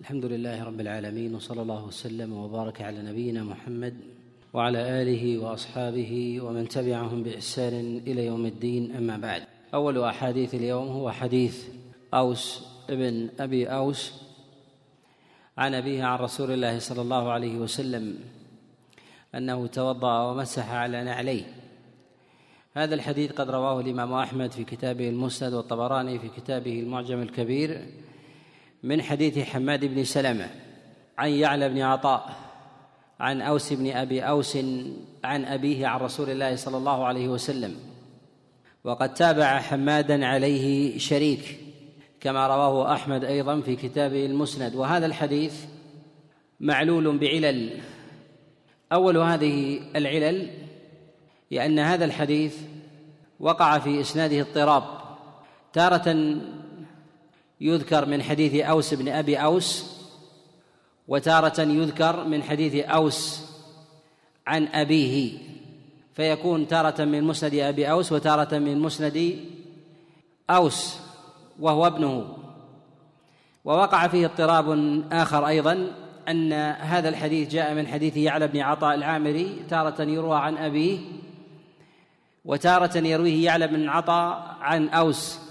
الحمد لله رب العالمين وصلى الله وسلم وبارك على نبينا محمد وعلى آله وأصحابه ومن تبعهم بإحسان إلى يوم الدين أما بعد. أول أحاديث اليوم هو حديث أوس ابن أبي أوس عن أبيه عن رسول الله صلى الله عليه وسلم أنه توضأ ومسح على نعليه. هذا الحديث قد رواه الإمام أحمد في كتابه المسند والطبراني في كتابه المعجم الكبير من حديث حماد بن سلمة عن يعلى بن عطاء عن أوس بن أبي أوس عن أبيه عن رسول الله صلى الله عليه وسلم. وقد تابع حمادا عليه شريك كما رواه أحمد أيضا في كتابه المسند. وهذا الحديث معلول بعلل. أول هذه العلل لأن هذا الحديث وقع في إسناده اضطراب تارة يذكر من حديث أوس بن أبي أوس وتارة يذكر من حديث أوس عن أبيه فيكون تارة من مسند أبي أوس وتارة من مسند أوس وهو ابنه. ووقع فيه اضطراب آخر أيضا أن هذا الحديث جاء من حديث يعلى بن عطاء العامري تارة يروى عن أبيه وتارة يرويه يعلى بن عطاء عن أوس.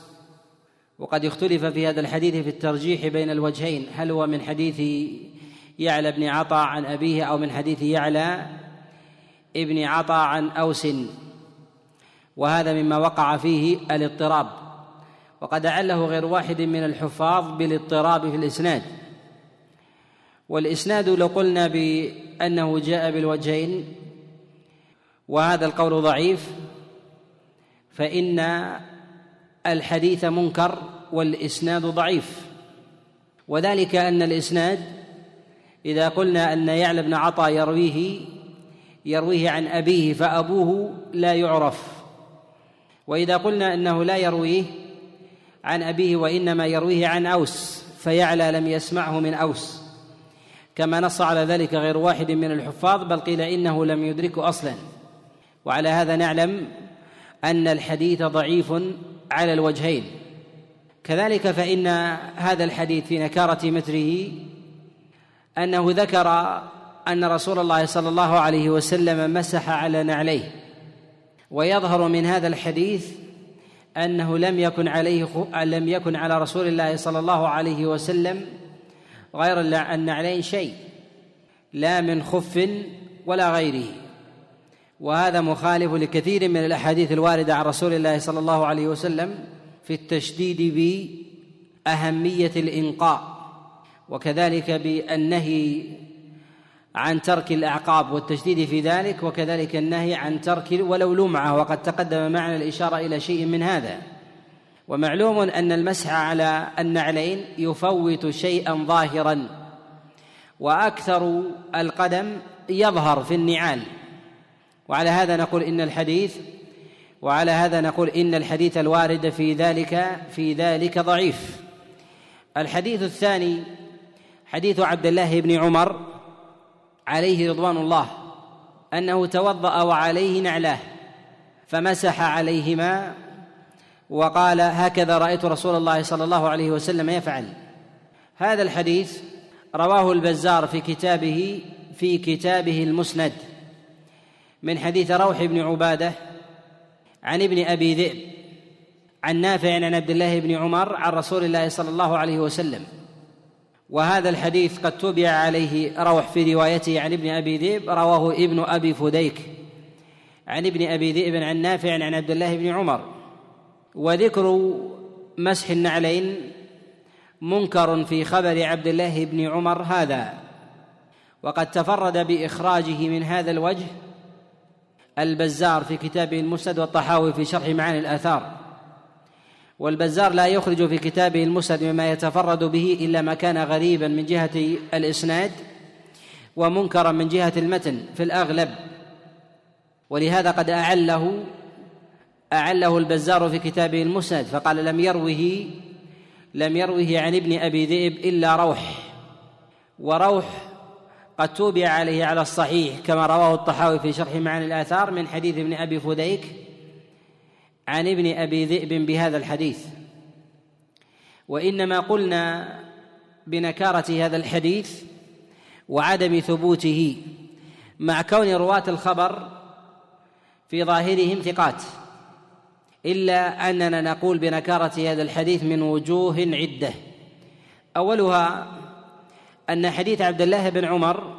وقد اختلف في هذا الحديث في الترجيح بين الوجهين. هل هو من حديث يعلى بن عطاء عن أبيه أو من حديث يعلى ابن عطاء عن أوس؟ وهذا مما وقع فيه الاضطراب. وقد أعله غير واحد من الحفاظ بالاضطراب في الإسناد. والإسناد لو قلنا بأنه جاء بالوجهين وهذا القول ضعيف فإن الحديث منكر والإسناد ضعيف. وذلك أن الإسناد إذا قلنا أن يعلى بن عطاء يرويه يرويه عن أبيه فأبوه لا يعرف. وإذا قلنا أنه لا يرويه عن أبيه وإنما يرويه عن أوس فيعلى لم يسمعه من أوس. كما نص على ذلك غير واحد من الحفاظ بل قيل إنه لم يدركه أصلا. وعلى هذا نعلم أن الحديث ضعيف على الوجهين. كذلك فإن هذا الحديث في نكارة متره أنه ذكر أن رسول الله صلى الله عليه وسلم مسح على نعليه. ويظهر من هذا الحديث أنه لم يكن عليه لم يكن على رسول الله صلى الله عليه وسلم غير النعلين شيء لا من خف ولا غيره. وهذا مخالف لكثير من الأحاديث الواردة عن رسول الله صلى الله عليه وسلم في التشديد بأهمية الإنقاء وكذلك بالنهي عن ترك الأعقاب والتشديد في ذلك وكذلك النهي عن ترك ولو لمعة وقد تقدم معنا الإشارة إلى شيء من هذا. ومعلوم أن المسح على النعلين يفوت شيئا ظاهرا وأكثر القدم يظهر في النعال. وعلى هذا نقول إن الحديث وعلى هذا نقول إن الحديث الوارد في ذلك في ذلك ضعيف. الحديث الثاني حديث عبد الله بن عمر عليه رضوان الله أنه توضأ وعليه نعلاه فمسح عليهما وقال هكذا رأيت رسول الله صلى الله عليه وسلم يفعل. هذا الحديث رواه البزار في كتابه في كتابه المسند. من حديث روح بن عبادة عن ابن أبي ذئب عن نافع عن عبد الله بن عمر عن رسول الله صلى الله عليه وسلم. وهذا الحديث قد تبع عليه روح في روايته عن ابن أبي ذئب رواه ابن أبي فديك عن ابن أبي ذئب عن نافع عن عبد الله بن عمر. وذكر مسح النعلين منكر في خبر عبد الله بن عمر هذا. وقد تفرد بإخراجه من هذا الوجه البزار في كتابه المسند والطحاوي في شرح معاني الآثار. والبزار لا يخرج في كتابه المسند مما يتفرد به إلا ما كان غريبا من جهة الإسناد ومنكرا من جهة المتن في الأغلب. ولهذا قد أعله أعله البزار في كتابه المسند فقال لم يروه لم يروه عن ابن أبي ذئب إلا روح. وروح قد توبع عليه على الصحيح كما رواه الطحاوي في شرح معاني الآثار من حديث ابن أبي فديك عن ابن أبي ذئب بهذا الحديث. وإنما قلنا بنكارة هذا الحديث وعدم ثبوته مع كون رواة الخبر في ظاهرهم ثقات إلا أننا نقول بنكارة هذا الحديث من وجوه عدة. أولها أن حديث عبد الله بن عمر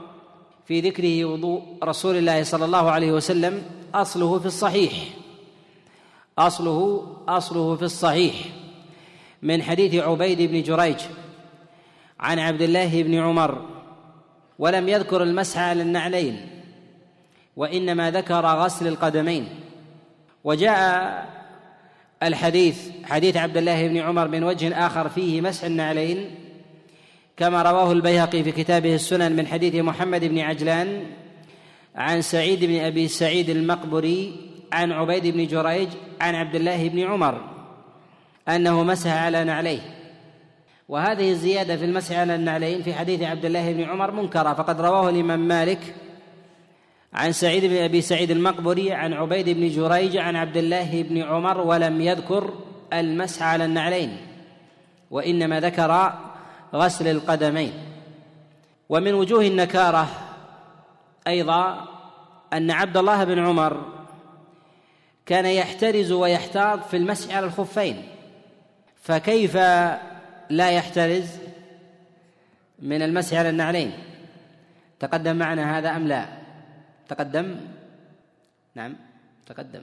في ذكره وضوء رسول الله صلى الله عليه وسلم أصله في الصحيح. اصله أصله في الصحيح. من حديث عبيد بن جريج عن عبد الله بن عمر ولم يذكر المسح على النعلين وإنما ذكر غسل القدمين وجاء الحديث حديث عبد الله بن عمر من وجه آخر فيه مسح النعلين كما رواه البيهقي في كتابه السنن من حديث محمد بن عجلان عن سعيد بن أبي سعيد المقبري عن عبيد بن جريج عن عبد الله بن عمر أنه مسح على نعليه. وهذه الزيادة في المسح على النعلين في حديث عبد الله بن عمر منكرة فقد رواه الإمام مالك عن سعيد بن أبي سعيد المقبري عن عبيد بن جريج عن عبد الله بن عمر ولم يذكر المسح على النعلين وإنما ذكر غسل القدمين. ومن وجوه النكارة أيضا أن عبد الله بن عمر كان يحترز ويحتاط في المسح على الخفين. فكيف لا يحترز من المسح على النعلين؟ تقدم معنا هذا أم لا؟ تقدم؟ نعم تقدم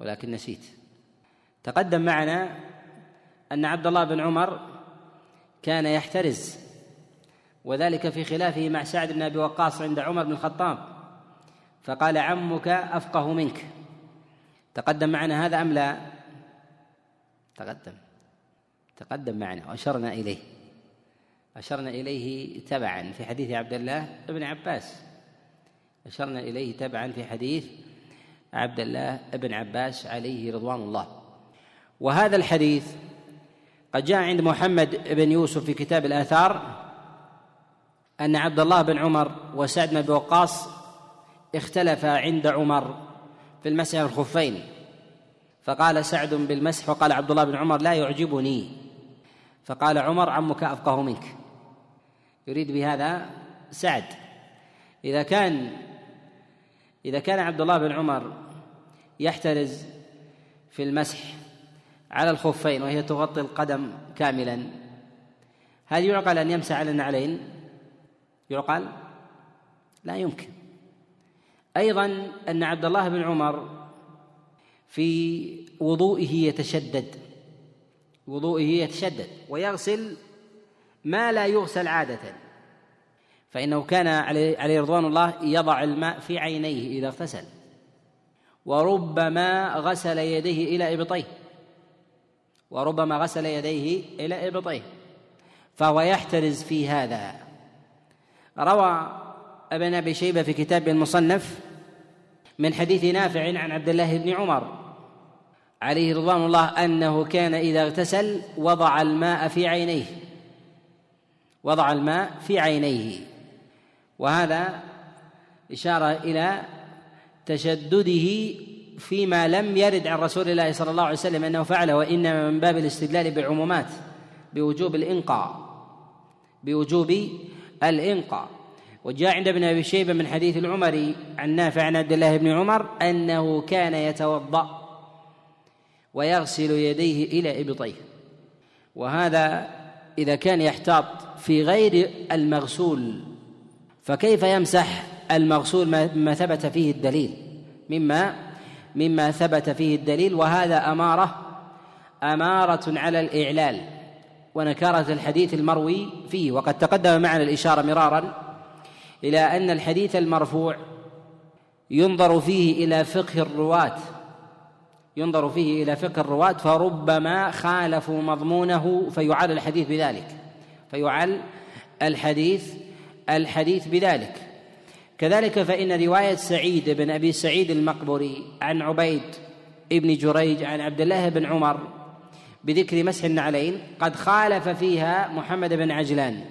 ولكن نسيت. تقدم معنا أن عبد الله بن عمر كان يحترز وذلك في خلافه مع سعد بن أبي وقاص عند عمر بن الخطاب فقال عمك أفقه منك. تقدم معنا هذا أم لا؟ تقدم. تقدم معنا وأشرنا إليه. أشرنا إليه تبعا في حديث عبد الله بن عباس. أشرنا إليه تبعا في حديث عبد الله بن عباس عليه رضوان الله. وهذا الحديث قد جاء عند محمد بن يوسف في كتاب الآثار أن عبد الله بن عمر وسعد بن وقاص اختلفا عند عمر في المسح الخفين فقال سعد بالمسح وقال عبد الله بن عمر لا يعجبني. فقال عمر عمك أفقه منك. يريد بهذا سعد. إذا كان إذا كان عبد الله بن عمر يحترز في المسح على الخفين وهي تغطي القدم كاملا. هل يعقل أن يمسح على النعلين؟ يعقل؟ لا يمكن. أيضا أن عبد الله بن عمر في وضوئه يتشدد. وضوئه يتشدد ويغسل ما لا يغسل عادة. فإنه كان عليه رضوان الله يضع الماء في عينيه إذا اغتسل. وربما غسل يديه إلى إبطيه. وربما غسل يديه إلى إبطيه فهو يحترز في هذا. روى ابن أبي شيبة في كتاب المصنف من حديث نافع عن عبد الله بن عمر عليه رضوان الله أنه كان إذا اغتسل وضع الماء في عينيه وضع الماء في عينيه. وهذا إشارة إلى تشدده فيما لم يرد عن رسول الله صلى الله عليه وسلم أنه فعله وإنما من باب الاستدلال بالعمومات بوجوب الإنقاء. بوجوب الإنقاء. وجاء عند ابن أبي شيبة من حديث العمري عن نافع عن عبد الله بن عمر أنه كان يتوضأ ويغسل يديه إلى إبطيه. وهذا إذا كان يحتاط في غير المغسول فكيف يمسح المغسول مما ثبت فيه الدليل؟ مما مما ثبت فيه الدليل وهذا أمارة أمارة على الإعلال ونكارة الحديث المروي فيه وقد تقدم معنا الإشارة مرارا إلى أن الحديث المرفوع ينظر فيه إلى فقه الرواة ينظر فيه إلى فقه الرواة فربما خالفوا مضمونه فيعل الحديث بذلك فيعل الحديث الحديث بذلك. كذلك فإن رواية سعيد بن أبي سعيد المقبري عن عبيد ابن جريج عن عبد الله بن عمر بذكر مسح النعلين قد خالف فيها محمد بن عجلان.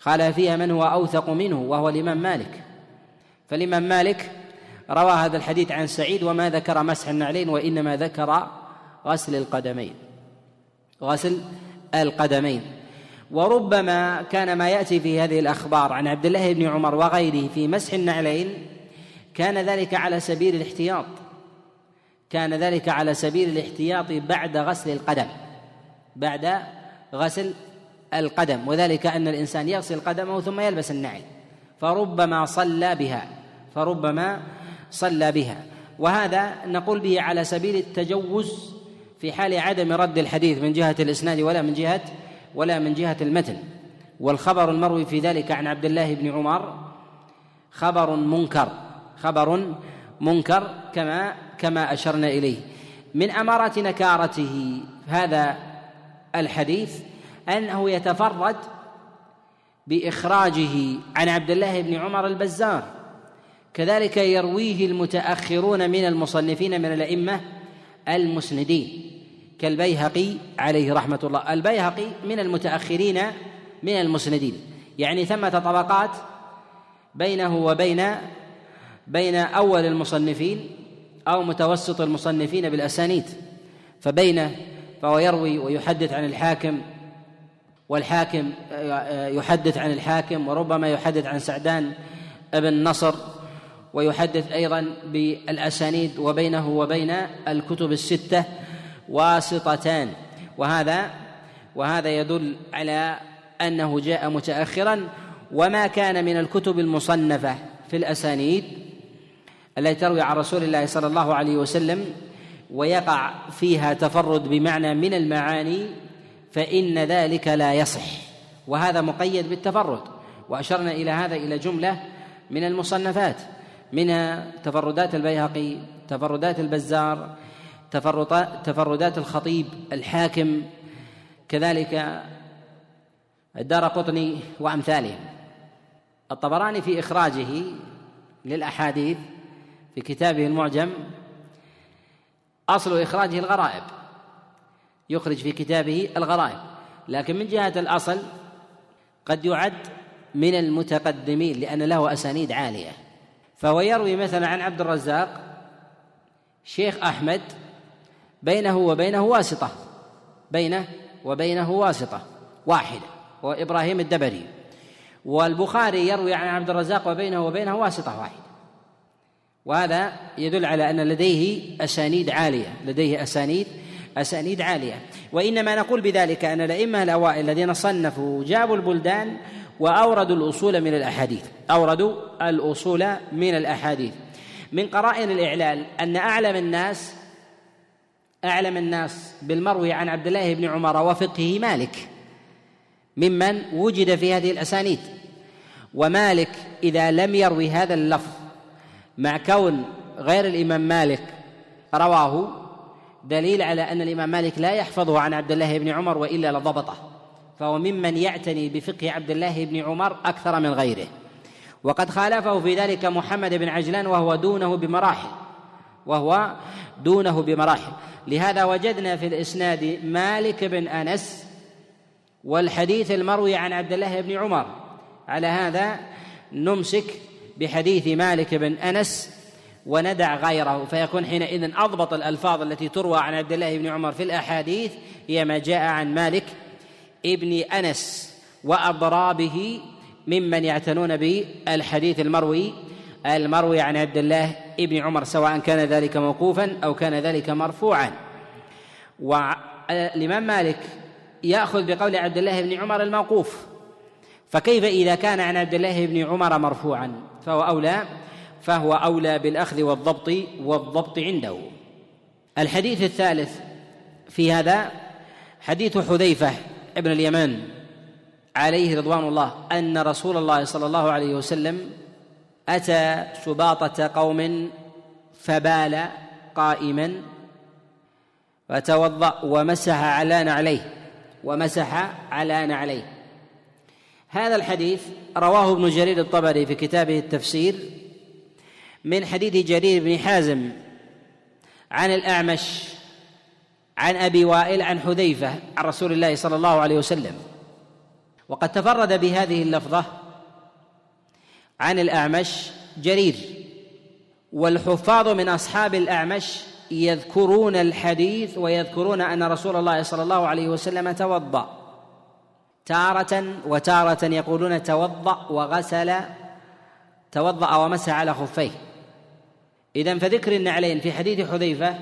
خالف فيها من هو أوثق منه وهو الإمام مالك. فالإمام مالك روى هذا الحديث عن سعيد وما ذكر مسح النعلين وإنما ذكر غسل القدمين. غسل القدمين. وربما كان ما يأتي في هذه الأخبار عن عبد الله بن عمر وغيره في مسح النعلين كان ذلك على سبيل الاحتياط. كان ذلك على سبيل الاحتياط بعد غسل القدم. بعد غسل القدم وذلك أن الإنسان يغسل قدمه ثم يلبس النعل فربما صلى بها فربما صلى بها. وهذا نقول به على سبيل التجوز في حال عدم رد الحديث من جهة الإسناد ولا من جهة ولا من جهة المتن. والخبر المروي في ذلك عن عبد الله بن عمر خبر منكر خبر منكر كما كما أشرنا إليه. من أمارات نكارته هذا الحديث أنه يتفرد بإخراجه عن عبد الله بن عمر البزار. كذلك يرويه المتأخرون من المصنفين من الأئمة المسندين. كالبيهقي عليه رحمة الله. البيهقي من المتأخرين من المسندين. يعني ثمة طبقات بينه وبين بين أول المصنفين أو متوسط المصنفين بالأسانيد. فبينه فهو يروي ويحدث عن الحاكم والحاكم يحدث عن الحاكم وربما يحدث عن سعدان بن نصر ويحدث أيضا بالأسانيد وبينه وبين الكتب الستة. واسطتان. وهذا وهذا يدل على أنه جاء متاخرا وما كان من الكتب المصنفة في الأسانيد التي تروي عن رسول الله صلى الله عليه وسلم ويقع فيها تفرد بمعنى من المعاني فإن ذلك لا يصح. وهذا مقيد بالتفرد. وأشرنا إلى هذا إلى جملة من المصنفات منها تفردات البيهقي تفردات البزار تفردات الخطيب الحاكم كذلك الدار قطني وأمثالهم. الطبراني في إخراجه للأحاديث في كتابه المعجم أصل إخراجه الغرائب. يخرج في كتابه الغرائب. لكن من جهة الأصل قد يعد من المتقدمين لأن له أسانيد عالية. فهو يروي مثلا عن عبد الرزاق شيخ أحمد بينه وبينه واسطة. بينه وبينه واسطة. واحدة. هو إبراهيم الدبري. والبخاري يروي عن عبد الرزاق وبينه وبينه واسطة واحدة. وهذا يدل على أن لديه أسانيد عالية. لديه أسانيد أسانيد عالية. وإنما نقول بذلك أن الأئمة الأوائل الذين صنفوا جابوا البلدان وأوردوا الأصول من الأحاديث. أوردوا الأصول من الأحاديث. من قرائن الإعلال أن أعلم الناس أعلم الناس بالمروي عن عبد الله بن عمر وفقه مالك ممن وجد في هذه الأسانيد. ومالك إذا لم يروي هذا اللفظ مع كون غير الإمام مالك رواه دليل على أن الإمام مالك لا يحفظه عن عبد الله بن عمر وإلا لضبطه فهو ممن يعتني بفقه عبد الله بن عمر أكثر من غيره. وقد خالفه في ذلك محمد بن عجلان وهو دونه بمراحل وهو دونه بمراحل. لهذا وجدنا في الإسناد مالك بن أنس والحديث المروي عن عبد الله بن عمر. على هذا نمسك بحديث مالك بن أنس وندع غيره فيكون حينئذ أضبط الألفاظ التي تروى عن عبد الله بن عمر في الأحاديث هي ما جاء عن مالك ابن أنس وأضرابه ممن يعتنون بالحديث المروي المروي عن عبد الله ابن عمر سواء كان ذلك موقوفا أو كان ذلك مرفوعا. والامام مالك يأخذ بقول عبد الله بن عمر الموقوف. فكيف إذا كان عن عبد الله بن عمر مرفوعا؟ فهو أولى فهو أولى بالأخذ والضبط والضبط عنده. الحديث الثالث في هذا حديث حذيفة ابن اليمان عليه رضوان الله أن رسول الله صلى الله عليه وسلم أتى سباطة قوم فبال قائما فتوضأ ومسح على نعليه ومسح على نعليه. هذا الحديث رواه ابن جرير الطبري في كتابه التفسير من حديث جرير بن حازم عن الأعمش عن أبي وائل عن حذيفة عن رسول الله صلى الله عليه وسلم. وقد تفرد بهذه اللفظة عن الأعمش جرير. والحفاظ من أصحاب الأعمش يذكرون الحديث ويذكرون أن رسول الله صلى الله عليه وسلم توضأ. تارة وتارة يقولون توضأ وغسل. توضأ ومسح على خفيه. إذا فذكر النعلين في حديث حذيفة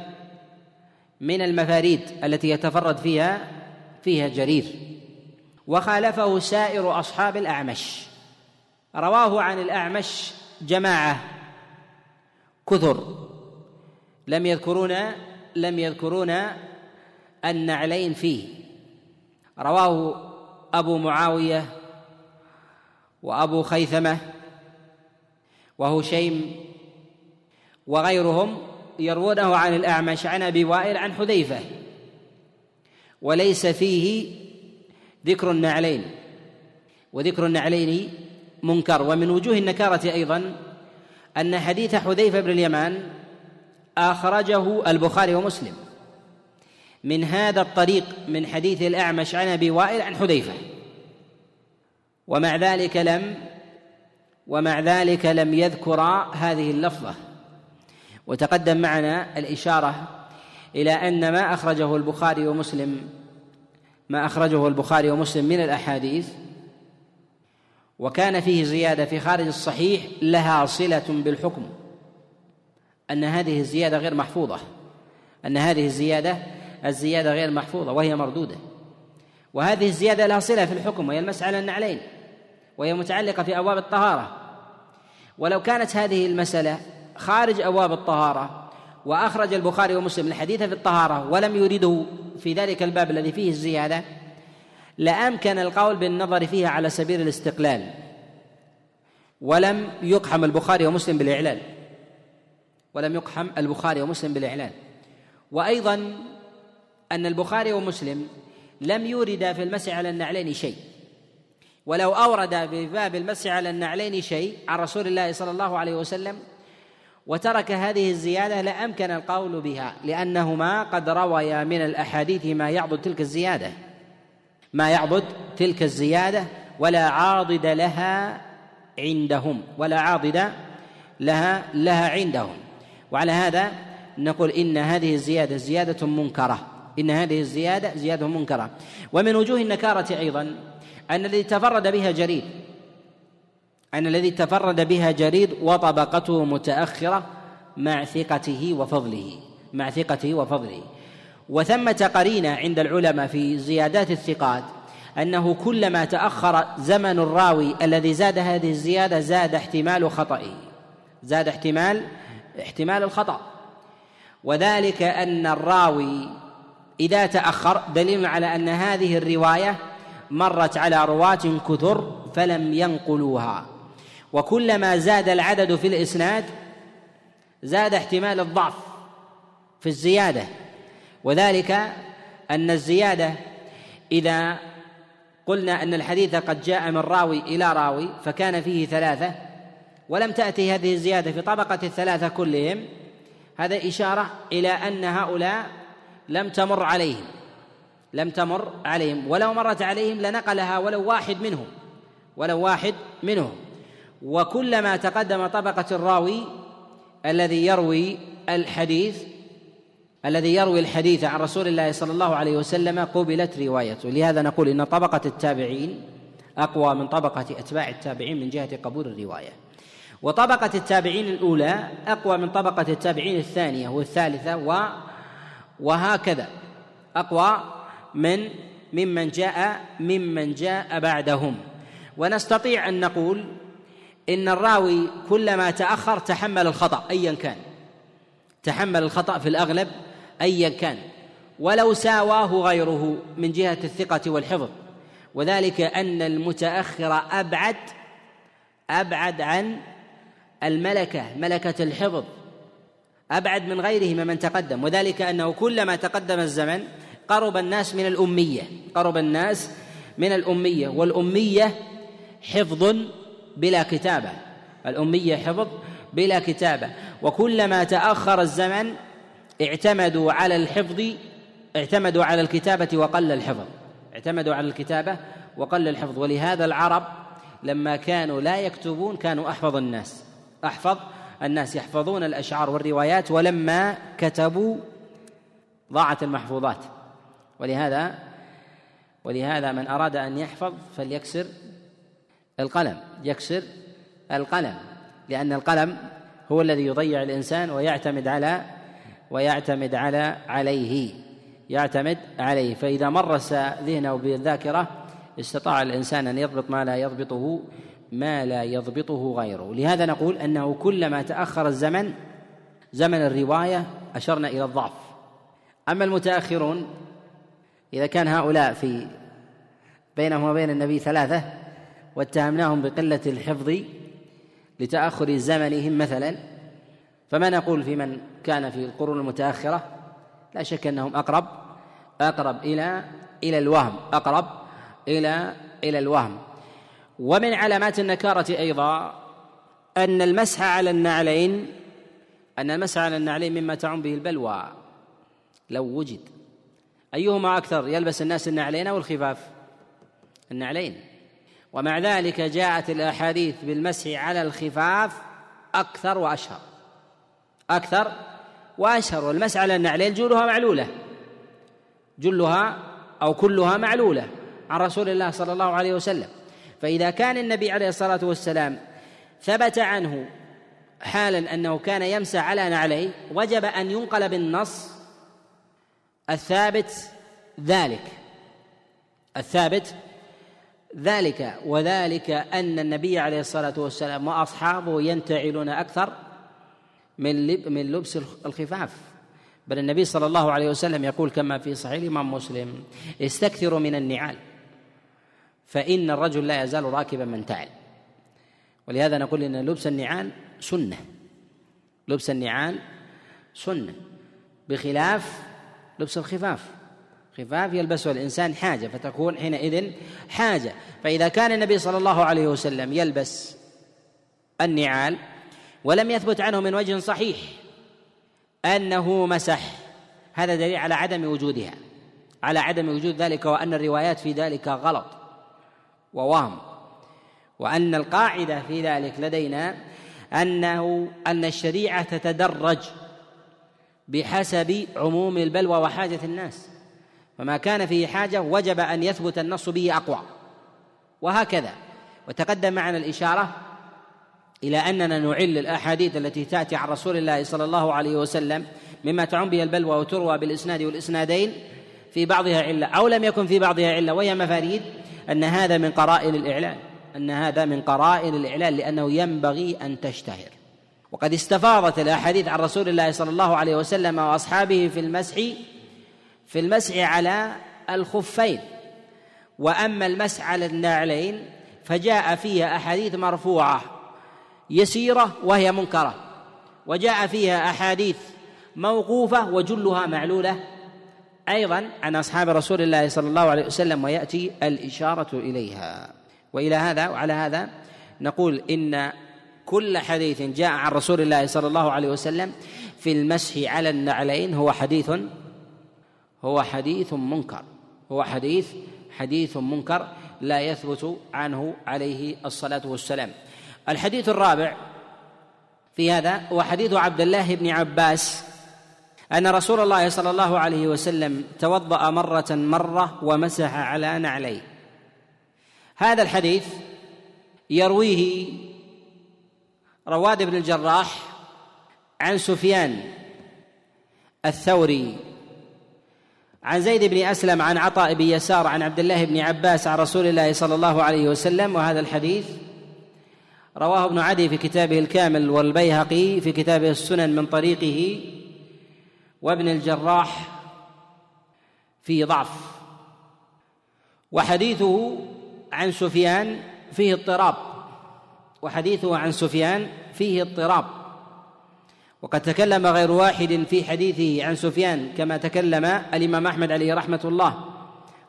من المفاريد التي يتفرد فيها فيها جرير. وخالفه سائر أصحاب الأعمش. رواه عن الأعمش جماعة. كثر. لم يذكرون لم يذكرون النعلين فيه. رواه أبو معاوية وأبو خيثمة وهشيم وغيرهم يروونه عن الأعمش عن أبي وائل عن حذيفة. وليس فيه ذكر النعلين. وذكر النعلين منكر. ومن وجوه النكارة أيضا أن حديث حذيفة بن اليمان أخرجه البخاري ومسلم. من هذا الطريق من حديث الأعمش عن أبي وائل عن حذيفة. ومع ذلك لم ومع ذلك لم يذكر هذه اللفظة. وتقدم معنا الإشارة إلى أن ما أخرجه البخاري ومسلم ما أخرجه البخاري ومسلم من الأحاديث وكان فيه زيادة في خارج الصحيح لها صلة بالحكم. أن هذه الزيادة غير محفوظة. أن هذه الزيادة الزيادة غير محفوظة وهي مردودة. وهذه الزيادة لها صلة في الحكم وهي المسألة النعلين وهي متعلقة في أبواب الطهارة. ولو كانت هذه المسألة خارج أبواب الطهارة وأخرج البخاري ومسلم الحديث في الطهارة ولم يريده في ذلك الباب الذي فيه الزيادة لأمكن القول بالنظر فيها على سبيل الاستقلال ولم يقحم البخاري ومسلم بالإعلان ولم يقحم البخاري ومسلم بالإعلان وأيضا أن البخاري ومسلم لم يوردا في المسح على النعلين شيء ولو أورد في باب المسح على النعلين شيء عن رسول الله صلى الله عليه وسلم وترك هذه الزيادة لأمكن القول بها لأنهما قد رويا من الأحاديث ما يعضد تلك الزيادة. ما يعضد تلك الزيادة ولا عاضد لها عندهم ولا عاضد لها لها عندهم. وعلى هذا نقول إن هذه الزيادة زيادة منكرة. إن هذه الزيادة زيادة منكرة. ومن وجوه النكارة أيضا أن الذي تفرد بها جرير أن الذي تفرد بها جرير وطبقته متأخرة مع ثقته وفضله مع ثقته وفضله. وثمة قرينة عند العلماء في زيادات الثقات أنه كلما تأخر زمن الراوي الذي زاد هذه الزيادة زاد احتمال خطئه. زاد احتمال احتمال الخطأ. وذلك أن الراوي إذا تأخر دليل على أن هذه الرواية مرت على رواة كثر فلم ينقلوها. وكلما زاد العدد في الإسناد زاد احتمال الضعف في الزيادة. وذلك أن الزيادة إذا قلنا أن الحديث قد جاء من راوي إلى راوي فكان فيه ثلاثة ولم تأتي هذه الزيادة في طبقة الثلاثة كلهم هذا إشارة إلى أن هؤلاء لم تمر عليهم لم تمر عليهم ولو مرت عليهم لنقلها ولو واحد منهم ولو واحد منهم. وكلما تقدم طبقة الراوي الذي يروي الحديث الذي يروي الحديث عن رسول الله صلى الله عليه وسلم قبلت روايته. لهذا نقول إن طبقة التابعين أقوى من طبقة أتباع التابعين من جهة قبول الرواية. وطبقة التابعين الأولى أقوى من طبقة التابعين الثانية والثالثة و وهكذا. أقوى من ممن جاء ممن جاء بعدهم. ونستطيع أن نقول إن الراوي كلما تأخر تحمل الخطأ ايا كان. تحمل الخطأ في الأغلب ايا كان ولو ساواه غيره من جهة الثقة والحفظ. وذلك أن المتأخر أبعد أبعد عن الملكة ملكة الحفظ أبعد من غيره ممن تقدم. وذلك أنه كلما تقدم الزمن قرب الناس من الأمية قرب الناس من الأمية. والأمية حفظ بلا كتابة الأمية حفظ بلا كتابة. وكلما تأخر الزمن اعتمدوا على الحفظ اعتمدوا على الكتابة وقل الحفظ. اعتمدوا على الكتابة وقل الحفظ. ولهذا العرب لما كانوا لا يكتبون كانوا أحفظ الناس. أحفظ الناس يحفظون الأشعار والروايات ولما كتبوا ضاعت المحفوظات. ولهذا ولهذا من أراد أن يحفظ فليكسر القلم. يكسر القلم. لأن القلم هو الذي يضيع الإنسان ويعتمد على ويعتمد على عليه يعتمد عليه. فإذا مرس ذهنه بالذاكرة استطاع الإنسان أن يضبط ما لا يضبطه ما لا يضبطه غيره. لهذا نقول أنه كلما تأخر الزمن زمن الرواية أشرنا إلى الضعف. أما المتأخرون إذا كان هؤلاء في بينهم وبين النبي ثلاثة واتهمناهم بقلة الحفظ لتأخر زمنهم مثلا فما نقول في من كان في القرون المتأخرة؟ لا شك أنهم أقرب أقرب إلى إلى الوهم أقرب إلى إلى الوهم. ومن علامات النكارة أيضا أن المسح على النعلين أن المسح على النعلين مما تعم به البلوى. لو وجد أيهما أكثر يلبس الناس النعلين أو الخفاف؟ النعلين. ومع ذلك جاءت الأحاديث بالمسح على الخفاف أكثر وأشهر. أكثر وأشهر والمسح على النعلين جلها معلولة. جلها أو كلها معلولة عن رسول الله صلى الله عليه وسلم. فإذا كان النبي عليه الصلاة والسلام ثبت عنه حالا أنه كان يمسح على نعليه وجب أن ينقل بالنص الثابت ذلك. الثابت ذلك وذلك أن النبي عليه الصلاة والسلام وأصحابه ينتعلون أكثر من من لبس الخفاف. بل النبي صلى الله عليه وسلم يقول كما في صحيح الإمام مسلم استكثروا من النعال فإن الرجل لا يزال راكبا من تعل ولهذا نقول إن لبس النعال سنة. لبس النعال سنة. بخلاف لبس الخفاف. خفاف يلبسه الإنسان حاجة فتكون حينئذ حاجة. فإذا كان النبي صلى الله عليه وسلم يلبس النعال ولم يثبت عنه من وجه صحيح أنه مسح. هذا دليل على عدم وجودها على عدم وجود ذلك وأن الروايات في ذلك غلط ووهم. وأن القاعدة في ذلك لدينا أنه أن الشريعة تتدرج بحسب عموم البلوى وحاجة الناس. فما كان فيه حاجة وجب أن يثبت النص به أقوى. وهكذا. وتقدم معنا الإشارة إلى أننا نعل الأحاديث التي تأتي عن رسول الله صلى الله عليه وسلم مما تعم به البلوى وتروى بالإسناد والإسنادين في بعضها علة أو لم يكن في بعضها علة وهي مفاريد أن هذا من قرائن الإعلان أن هذا من قرائن الإعلان لأنه ينبغي أن تشتهر. وقد استفاضت الأحاديث عن رسول الله صلى الله عليه وسلم وأصحابه في المسح في المسح على الخفين. وأما المسح على النعلين فجاء فيها أحاديث مرفوعة. يسيرة وهي منكرة. وجاء فيها أحاديث موقوفة وجلها معلولة. أيضا عن أصحاب رسول الله صلى الله عليه وسلم ويأتي الإشارة إليها. وإلى هذا وعلى هذا نقول إن كل حديث جاء عن رسول الله صلى الله عليه وسلم في المسح على النعلين هو حديث هو حديث منكر. هو حديث حديث منكر لا يثبت عنه عليه الصلاة والسلام. الحديث الرابع في هذا هو حديث عبد الله بن عباس أن رسول الله صلى الله عليه وسلم توضأ مرة مرة ومسح على نعليه. هذا الحديث يرويه رواد بن الجراح عن سفيان الثوري عن زيد بن أسلم عن عطاء بن يسار عن عبد الله بن عباس عن رسول الله صلى الله عليه وسلم وهذا الحديث رواه ابن عدي في كتابه الكامل والبيهقي في كتابه السنن من طريقه وابن الجراح في ضعف. وحديثه عن سفيان فيه اضطراب. وحديثه عن سفيان فيه اضطراب. وقد تكلم غير واحد في حديثه عن سفيان كما تكلم الإمام أحمد عليه رحمة الله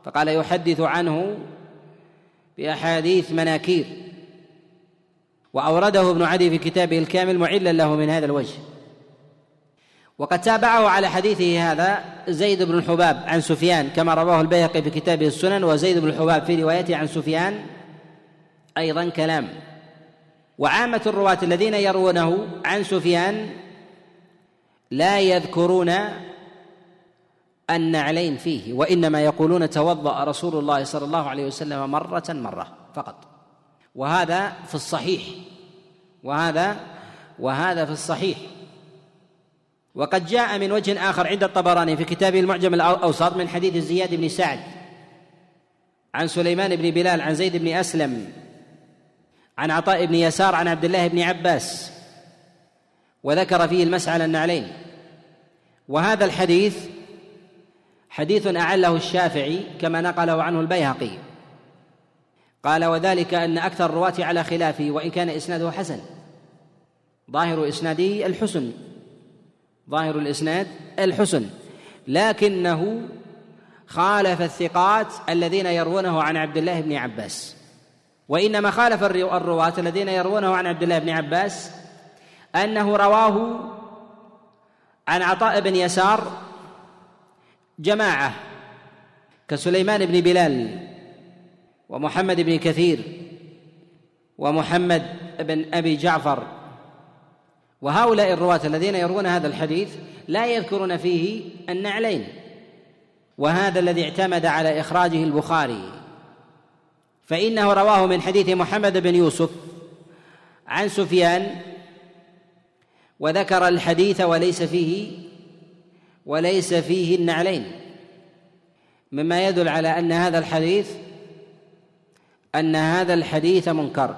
فقال يحدث عنه بأحاديث مناكير. وأورده ابن عدي في كتابه الكامل معلا له من هذا الوجه. وقد تابعه على حديثه هذا زيد بن الحباب عن سفيان كما رواه البيهقي في كتابه السنن وزيد بن الحباب في روايته عن سفيان أيضا كلام. وعامة الرواة الذين يروونه عن سفيان لا يذكرون النعلين فيه وإنما يقولون توضأ رسول الله صلى الله عليه وسلم مرة مرة فقط. وهذا في الصحيح. وهذا وهذا في الصحيح. وقد جاء من وجه آخر عند الطبراني في كتابه المعجم الأوسط من حديث زياد بن سعد عن سليمان بن بلال عن زيد بن أسلم عن عطاء بن يسار عن عبد الله بن عباس وذكر فيه المسح على النعلين. وهذا الحديث حديث أعله الشافعي كما نقله عنه البيهقي. قال وذلك أن أكثر الرواة على خلافه وإن كان إسناده حسن. ظاهر إسناده الحسن. ظاهر الإسناد الحسن. لكنه خالف الثقات الذين يروونه عن عبد الله بن عباس. وإنما خالف الرواة الذين يروونه عن عبد الله بن عباس أنه رواه عن عطاء بن يسار جماعة كسليمان بن بلال. ومحمد بن كثير ومحمد بن أبي جعفر. وهؤلاء الرواة الذين يروون هذا الحديث لا يذكرون فيه النعلين وهذا الذي اعتمد على إخراجه البخاري. فإنه رواه من حديث محمد بن يوسف عن سفيان وذكر الحديث وليس فيه وليس فيه النعلين. مما يدل على أن هذا الحديث أن هذا الحديث منكر.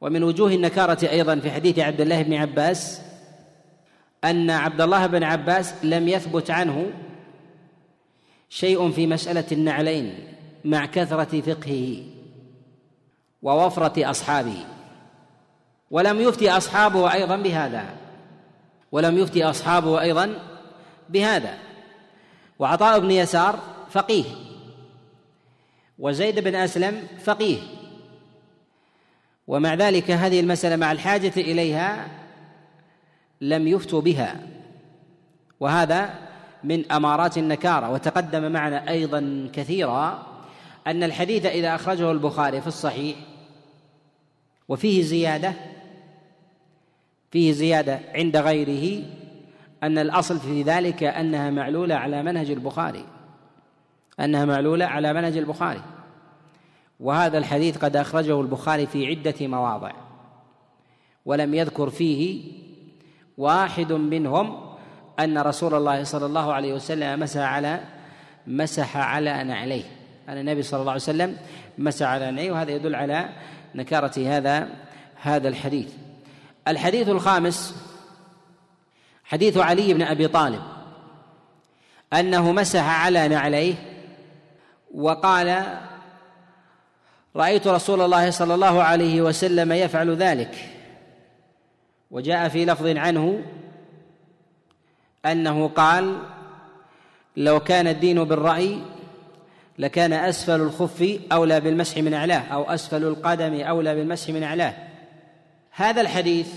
ومن وجوه النكارة أيضا في حديث عبد الله بن عباس أن عبد الله بن عباس لم يثبت عنه شيء في مسألة النعلين مع كثرة فقهه ووفرة أصحابه. ولم يفتي أصحابه أيضا بهذا. ولم يفتي أصحابه أيضا بهذا. وعطاء بن يسار فقيه. وزيد بن أسلم فقيه. ومع ذلك هذه المسألة مع الحاجة إليها لم يفتوا بها. وهذا من أمارات النكارة وتقدم معنا أيضا كثيرا أن الحديث إذا أخرجه البخاري في الصحيح وفيه زيادة فيه زيادة عند غيره أن الأصل في ذلك أنها معلولة على منهج البخاري. أنها معلولة على منهج البخاري. وهذا الحديث قد أخرجه البخاري في عدة مواضع. ولم يذكر فيه واحد منهم أن رسول الله صلى الله عليه وسلم مسح على مسح على نعليه. أن النبي صلى الله عليه وسلم مسح على نعليه وهذا يدل على نكارة هذا هذا الحديث. الحديث الخامس حديث علي بن أبي طالب أنه مسح على نعليه وقال رأيت رسول الله صلى الله عليه وسلم يفعل ذلك. وجاء في لفظ عنه أنه قال لو كان الدين بالرأي لكان أسفل الخف أولى بالمسح من أعلاه أو أسفل القدم أولى بالمسح من أعلاه. هذا الحديث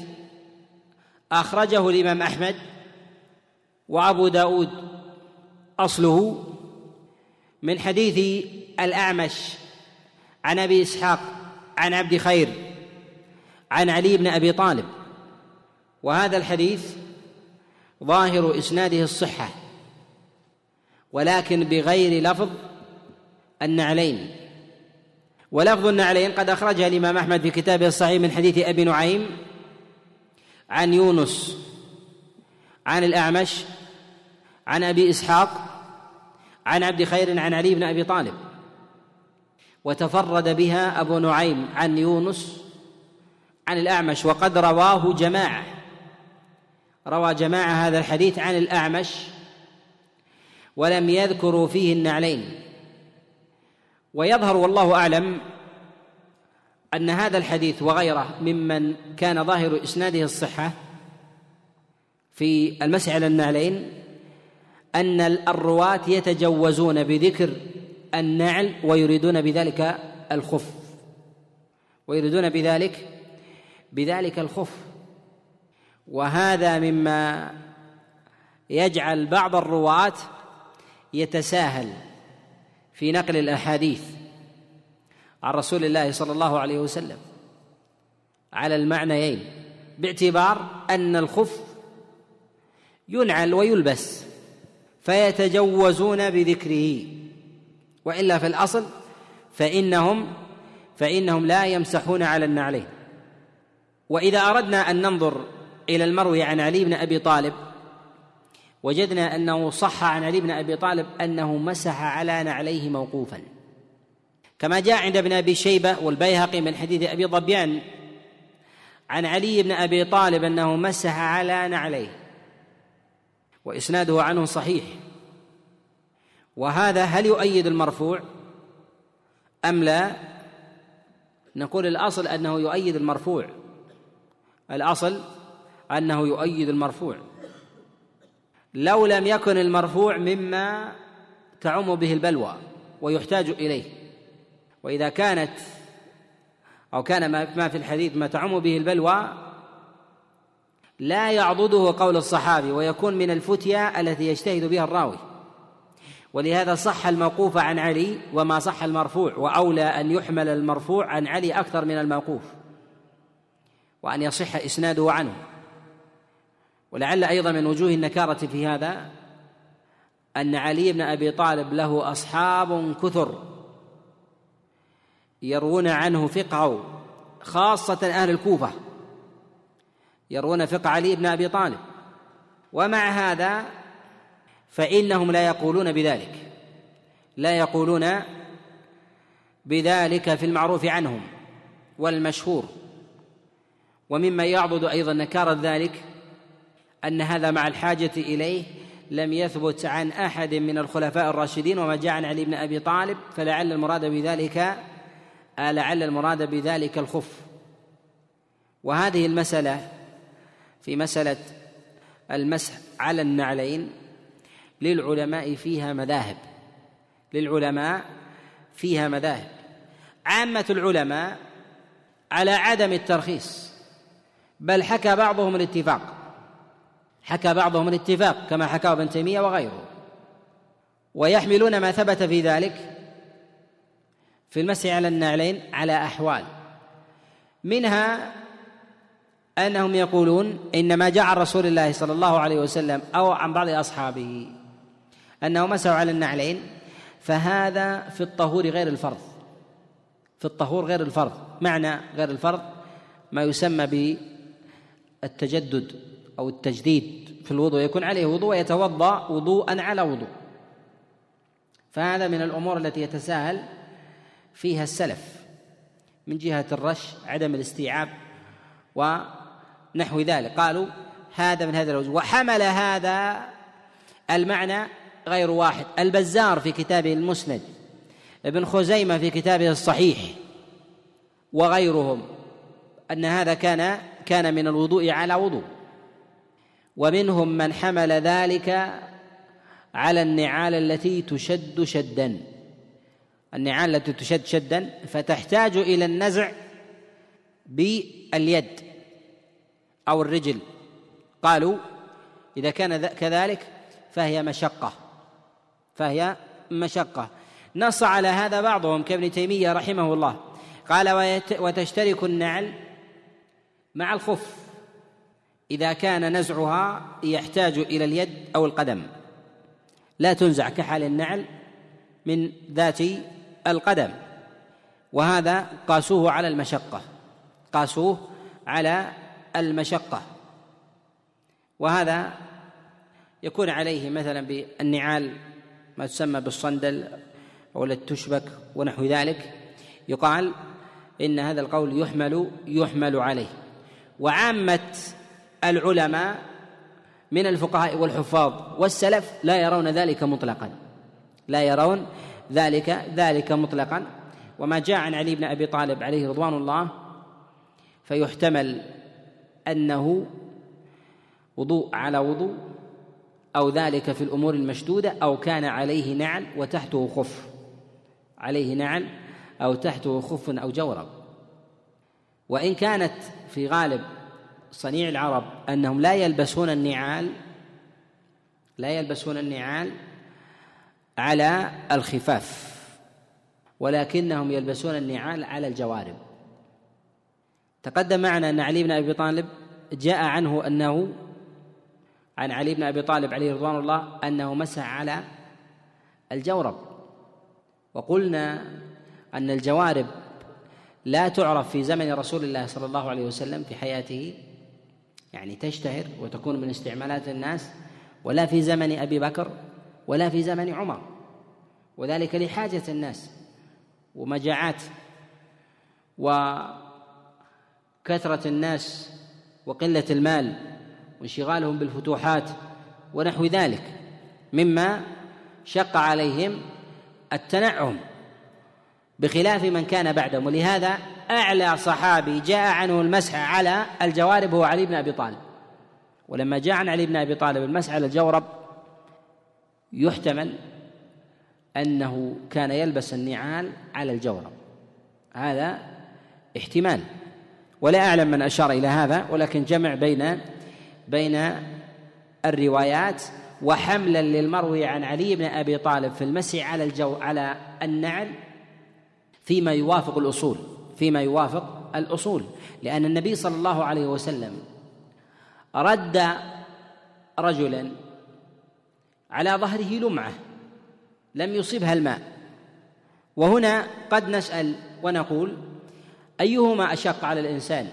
أخرجه الإمام أحمد وأبو داود أصله من حديث الأعمش. عن أبي إسحاق عن عبد خير عن علي بن أبي طالب. وهذا الحديث ظاهر إسناده الصحة ولكن بغير لفظ النعلين. ولفظ النعلين قد أخرجها الإمام أحمد في كتابه الصحيح من حديث أبي نعيم عن يونس عن الأعمش عن أبي إسحاق عن عبد خير عن علي بن أبي طالب وتفرد بها أبو نعيم عن يونس عن الأعمش وقد رواه جماعة. روى جماعة هذا الحديث عن الأعمش ولم يذكروا فيه النعلين. ويظهر والله أعلم أن هذا الحديث وغيره ممن كان ظاهر إسناده الصحة في المسح على النعلين أن الرواة يتجوزون بذكر النعل ويريدون بذلك الخف. ويريدون بذلك بذلك الخف. وهذا مما يجعل بعض الرواة يتساهل في نقل الأحاديث عن رسول الله صلى الله عليه وسلم على المعنيين باعتبار أن الخف ينعل ويلبس. فيتجوزون بذكره. وإلا في الأصل فانهم فإنهم لا يمسحون على النعلين. وإذا أردنا أن ننظر إلى المروي عن علي بن أبي طالب وجدنا أنه صح عن علي بن أبي طالب أنه مسح على نعليه موقوفا. كما جاء عند ابن أبي شيبة والبيهقي من حديث أبي ظبيان عن علي بن أبي طالب أنه مسح على نعليه. وإسناده عنه صحيح. وهذا هل يؤيد المرفوع؟ أم لا؟ نقول الأصل أنه يؤيد المرفوع. الأصل أنه يؤيد المرفوع. لو لم يكن المرفوع مما تعم به البلوى ويحتاج إليه. وإذا كانت أو كان ما في الحديث ما تعم به البلوى لا يعضده قول الصحابي ويكون من الفتيا التي يجتهد بها الراوي. ولهذا صح الموقوف عن علي وما صح المرفوع وأولى أن يحمل المرفوع عن علي أكثر من الموقوف وأن يصح إسناده عنه. ولعل أيضا من وجوه النكارة في هذا أن علي بن أبي طالب له أصحاب كثر يروون عنه فقهه خاصة أهل الكوفة. يروون فقه علي بن أبي طالب. ومع هذا فإنهم لا يقولون بذلك. لا يقولون بذلك في المعروف عنهم والمشهور. ومما يعضد أيضا نكارة ذلك أن هذا مع الحاجة إليه لم يثبت عن أحد من الخلفاء الراشدين وما جاء عن علي بن أبي طالب فلعل المراد بذلك لعل المراد بذلك الخف. وهذه المسألة في مسألة المسح على النعلين للعلماء فيها مذاهب للعلماء فيها مذاهب. عامة العلماء على عدم الترخيص بل حكى بعضهم الاتفاق حكى بعضهم الاتفاق كما حكاه ابن تيمية وغيره ويحملون ما ثبت في ذلك في المسح على النعلين على أحوال منها أنهم يقولون ان ما جاء عن رسول الله صلى الله عليه وسلم أو عن بعض أصحابه أنه مسحوا على النعلين فهذا في الطهور غير الفرض. في الطهور غير الفرض. معنى غير الفرض ما يسمى بالتجدد أو التجديد في الوضوء. يكون عليه وضوء ويتوضأ وضوءا على وضوء. فهذا من الأمور التي يتساهل فيها السلف من جهة الرش عدم الاستيعاب ونحو ذلك. قالوا هذا من هذا الوجه. وحمل هذا المعنى غير واحد. البزار في كتابه المسند ابن خزيمة في كتابه الصحيح وغيرهم أن هذا كان كان من الوضوء على وضوء. ومنهم من حمل ذلك على النعال التي تشد شدا. النعال التي تشد شدا فتحتاج إلى النزع باليد. أو الرجل. قالوا إذا كان كذلك فهي مشقة. فهي مشقة. نص على هذا بعضهم كابن تيمية رحمه الله. قال وتشترك النعل مع الخف. إذا كان نزعها يحتاج إلى اليد أو القدم. لا تنزع كحال النعل من ذات القدم. وهذا قاسوه على المشقة. قاسوه على المشقة. وهذا يكون عليه مثلا بالنعال ما تسمى بالصندل أو التشبك ونحو ذلك. يقال إن هذا القول يحمل يحمل عليه. وعامة العلماء من الفقهاء والحفاظ والسلف لا يرون ذلك مطلقا. لا يرون ذلك ذلك مطلقا. وما جاء عن علي بن أبي طالب عليه رضوان الله فيحتمل أنه وضوء على وضوء أو ذلك في الأمور المشدودة أو كان عليه نعل وتحته خف. عليه نعل أو تحته خف أو جورب. وإن كانت في غالب صنيع العرب أنهم لا يلبسون النعال لا يلبسون النعال على الخفاف ولكنهم يلبسون النعال على الجوارب. تقدم معنا أن علي بن أبي طالب جاء عنه أنه عن علي بن أبي طالب عليه رضوان الله أنه مسح على الجورب. وقلنا أن الجوارب لا تعرف في زمن رسول الله صلى الله عليه وسلم في حياته يعني تشتهر وتكون من استعمالات الناس ولا في زمن أبي بكر ولا في زمن عمر. وذلك لحاجة الناس ومجاعات. وكثره الناس وقلة المال وانشغالهم بالفتوحات ونحو ذلك مما شق عليهم التنعم بخلاف من كان بعدهم. ولهذا أعلى صحابي جاء عنه المسح على الجوارب هو علي بن أبي طالب. ولما جاء عن علي بن أبي طالب المسح على الجورب يحتمل أنه كان يلبس النعال على الجورب. هذا احتمال. ولا أعلم من أشار إلى هذا ولكن جمع بين بين الروايات وحملا للمروي عن علي بن أبي طالب في المسح على الجو على النعل فيما يوافق الأصول فيما يوافق الأصول لأن النبي صلى الله عليه وسلم رد رجلا على ظهره لمعة لم يصبها الماء. وهنا قد نسأل ونقول أيهما أشق على الإنسان؟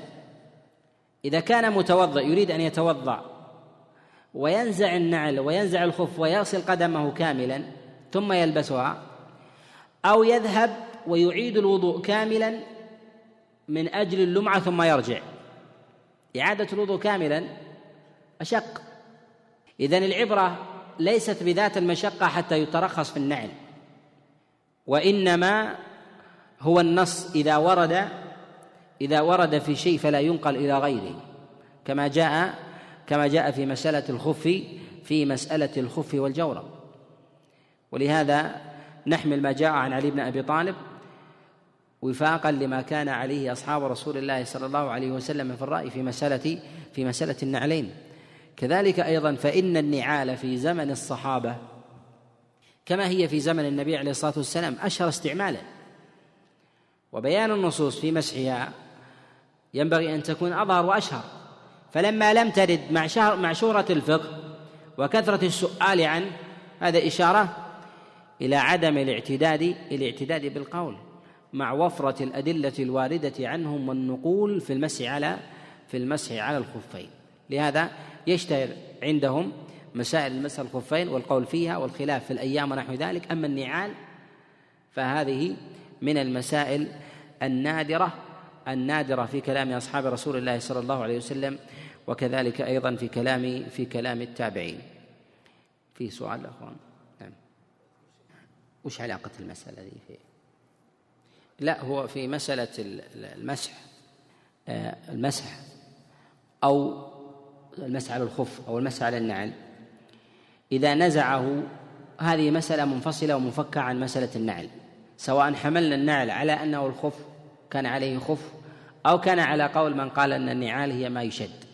إذا كان متوضئ يريد أن يتوضأ وينزع النعل وينزع الخف ويغسل قدمه كاملا ثم يلبسها أو يذهب ويعيد الوضوء كاملا من أجل اللمعة ثم يرجع. إعادة الوضوء كاملا أشق. إذن العبرة ليست بذات المشقة حتى يترخص في النعل وإنما هو النص إذا ورد إذا ورد في شيء فلا ينقل إلى غيره. كما جاء كما جاء في مسألة الخف في مسألة الخف والجورب ولهذا نحمل ما جاء عن علي بن أبي طالب وفاقا لما كان عليه أصحاب رسول الله صلى الله عليه وسلم في الرأي في مسألة في مسألة النعلين. كذلك أيضا فإن النعال في زمن الصحابة كما هي في زمن النبي عليه الصلاة والسلام أشهر استعمالا. وبيان النصوص في مسحها ينبغي أن تكون أظهر وأشهر. فلما لم ترد مع معشورة الفقه وكثرة السؤال عنه هذا إشارة إلى عدم الاعتداد الاعتداد بالقول مع وفرة الأدلة الواردة عنهم والنقول في المسح على في المسح على الخفين. لهذا يشتهر عندهم مسائل المسح الخفين والقول فيها والخلاف في الأيام ونحو ذلك. أما النعال فهذه من المسائل النادرة النادرة في كلام أصحاب رسول الله صلى الله عليه وسلم وكذلك أيضا في كلام في كلام التابعين. في سؤال أخوان؟ نعم. وش علاقة المسألة دي في؟ لا هو في مسألة المسح آه، المسح أو المسح على الخف أو المسح على النعل. إذا نزعه هذه مسألة منفصلة ومفكة عن مسألة النعل. سواء حملنا النعل على أنه الخف كان عليه خف أو كان على قول من قال أن النعال هي ما يشد.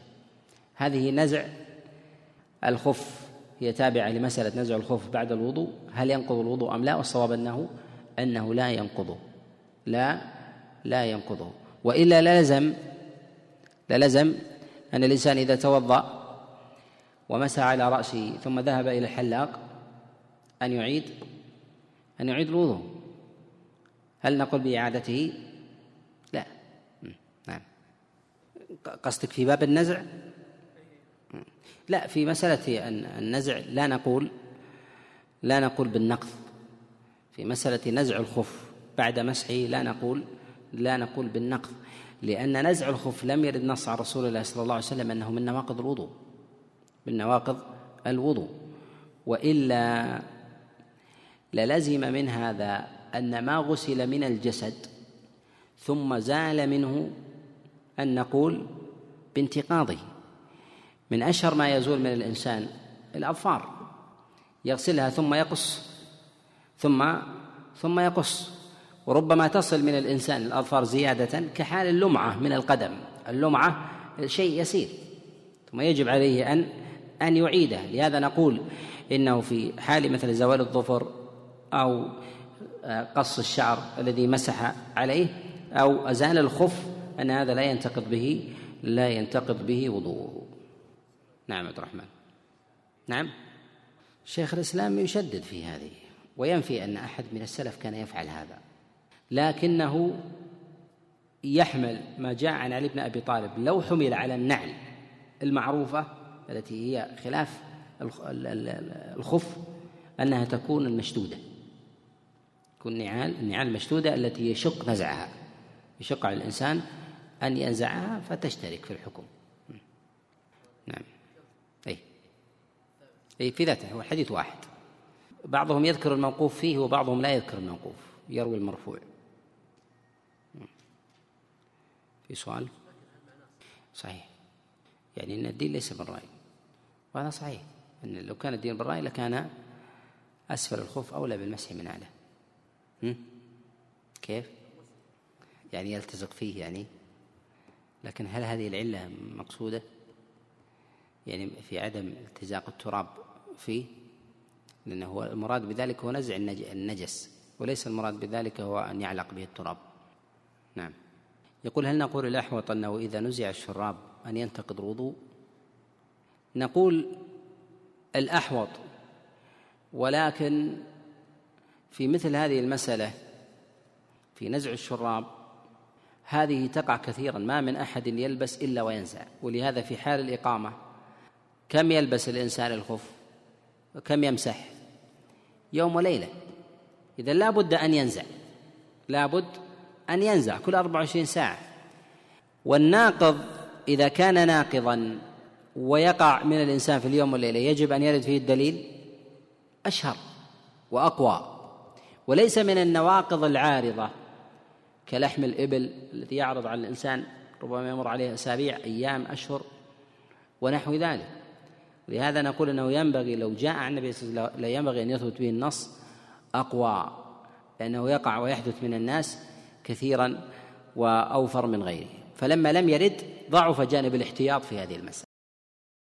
هذه نزع الخف هي تابعة لمسألة نزع الخف بعد الوضوء. هل ينقض الوضوء أم لا؟ والصواب أنه أنه لا ينقضه لا لا ينقضه وإلا للزم للزم أن الإنسان إذا توضأ ومسح على رأسه ثم ذهب إلى الحلاق أن يعيد أن يعيد الوضوء. هل نقول بإعادته؟ لا نعم قصدك في باب النزع؟ لا في مسألة النزع لا نقول لا نقول بالنقض. في مسألة نزع الخف بعد مسحه لا نقول لا نقول بالنقض. لأن نزع الخف لم يرد نص عن رسول الله صلى الله عليه وسلم أنه من نواقض الوضوء من نواقض الوضوء. وإلا للزم من هذا أن ما غسل من الجسد ثم زال منه أن نقول بانتقاضه من أشهر ما يزول من الإنسان الأظفار. يغسلها ثم يقص ثم ثم يقص. وربما تصل من الإنسان الأظفار زيادة كحال اللمعة من القدم. اللمعة شيء يسير. ثم يجب عليه أن أن يعيده. لهذا نقول إنه في حال مثل زوال الظفر أو قص الشعر الذي مسح عليه أو أزال الخف أن هذا لا ينتقض به لا ينتقض به وضوءه. نعم عبد الرحمن. نعم. شيخ الإسلام يشدد في هذه وينفي أن أحد من السلف كان يفعل هذا. لكنه يحمل ما جاء عن علي بن أبي طالب. لو حمل على النعل المعروفة التي هي خلاف الخف أنها تكون المشدودة. تكون نعال النعال المشدودة التي يشق نزعها. يشق على الإنسان أن ينزعها فتشترك في الحكم. نعم. أي أي في ذاته هو الحديث واحد. بعضهم يذكر الموقوف فيه وبعضهم لا يذكر الموقوف يروي المرفوع. في سؤال؟ صحيح. يعني أن الدين ليس بالرأي. وهذا صحيح. أن لو كان الدين بالرأي لكان أسفل الخوف أولى بالمسح من أعلى. كيف؟ يعني يلتزق فيه يعني؟ لكن هل هذه العلة مقصودة؟ يعني في عدم التزاق التراب فيه لأنه هو المراد بذلك هو نزع النجس وليس المراد بذلك هو أن يعلق به التراب. نعم. يقول هل نقول الأحوط أنه إذا نزع الشراب أن ينتقض الوضوء؟ نقول الأحوط ولكن في مثل هذه المسألة في نزع الشراب هذه تقع كثيرا ما من أحد يلبس إلا وينزع ولهذا في حال الإقامة كم يلبس الإنسان الخف؟ وكم يمسح؟ يوم وليلة. إذا لا بد أن ينزع. لا بد أن ينزع كل 24 ساعة. والناقض إذا كان ناقضا ويقع من الإنسان في اليوم والليلة يجب أن يرد فيه الدليل أشهر وأقوى. وليس من النواقض العارضة كلحم الإبل الذي يعرض على الإنسان ربما يمر عليه أسابيع أيام أشهر ونحو ذلك. لهذا نقول أنه ينبغي لو جاء عن النبي صلى الله عليه وسلم لا ينبغي أن يثبت به النص أقوى لأنه يقع ويحدث من الناس كثيرا وأوفر من غيره. فلما لم يرد ضعف جانب الاحتياط في هذه المسألة.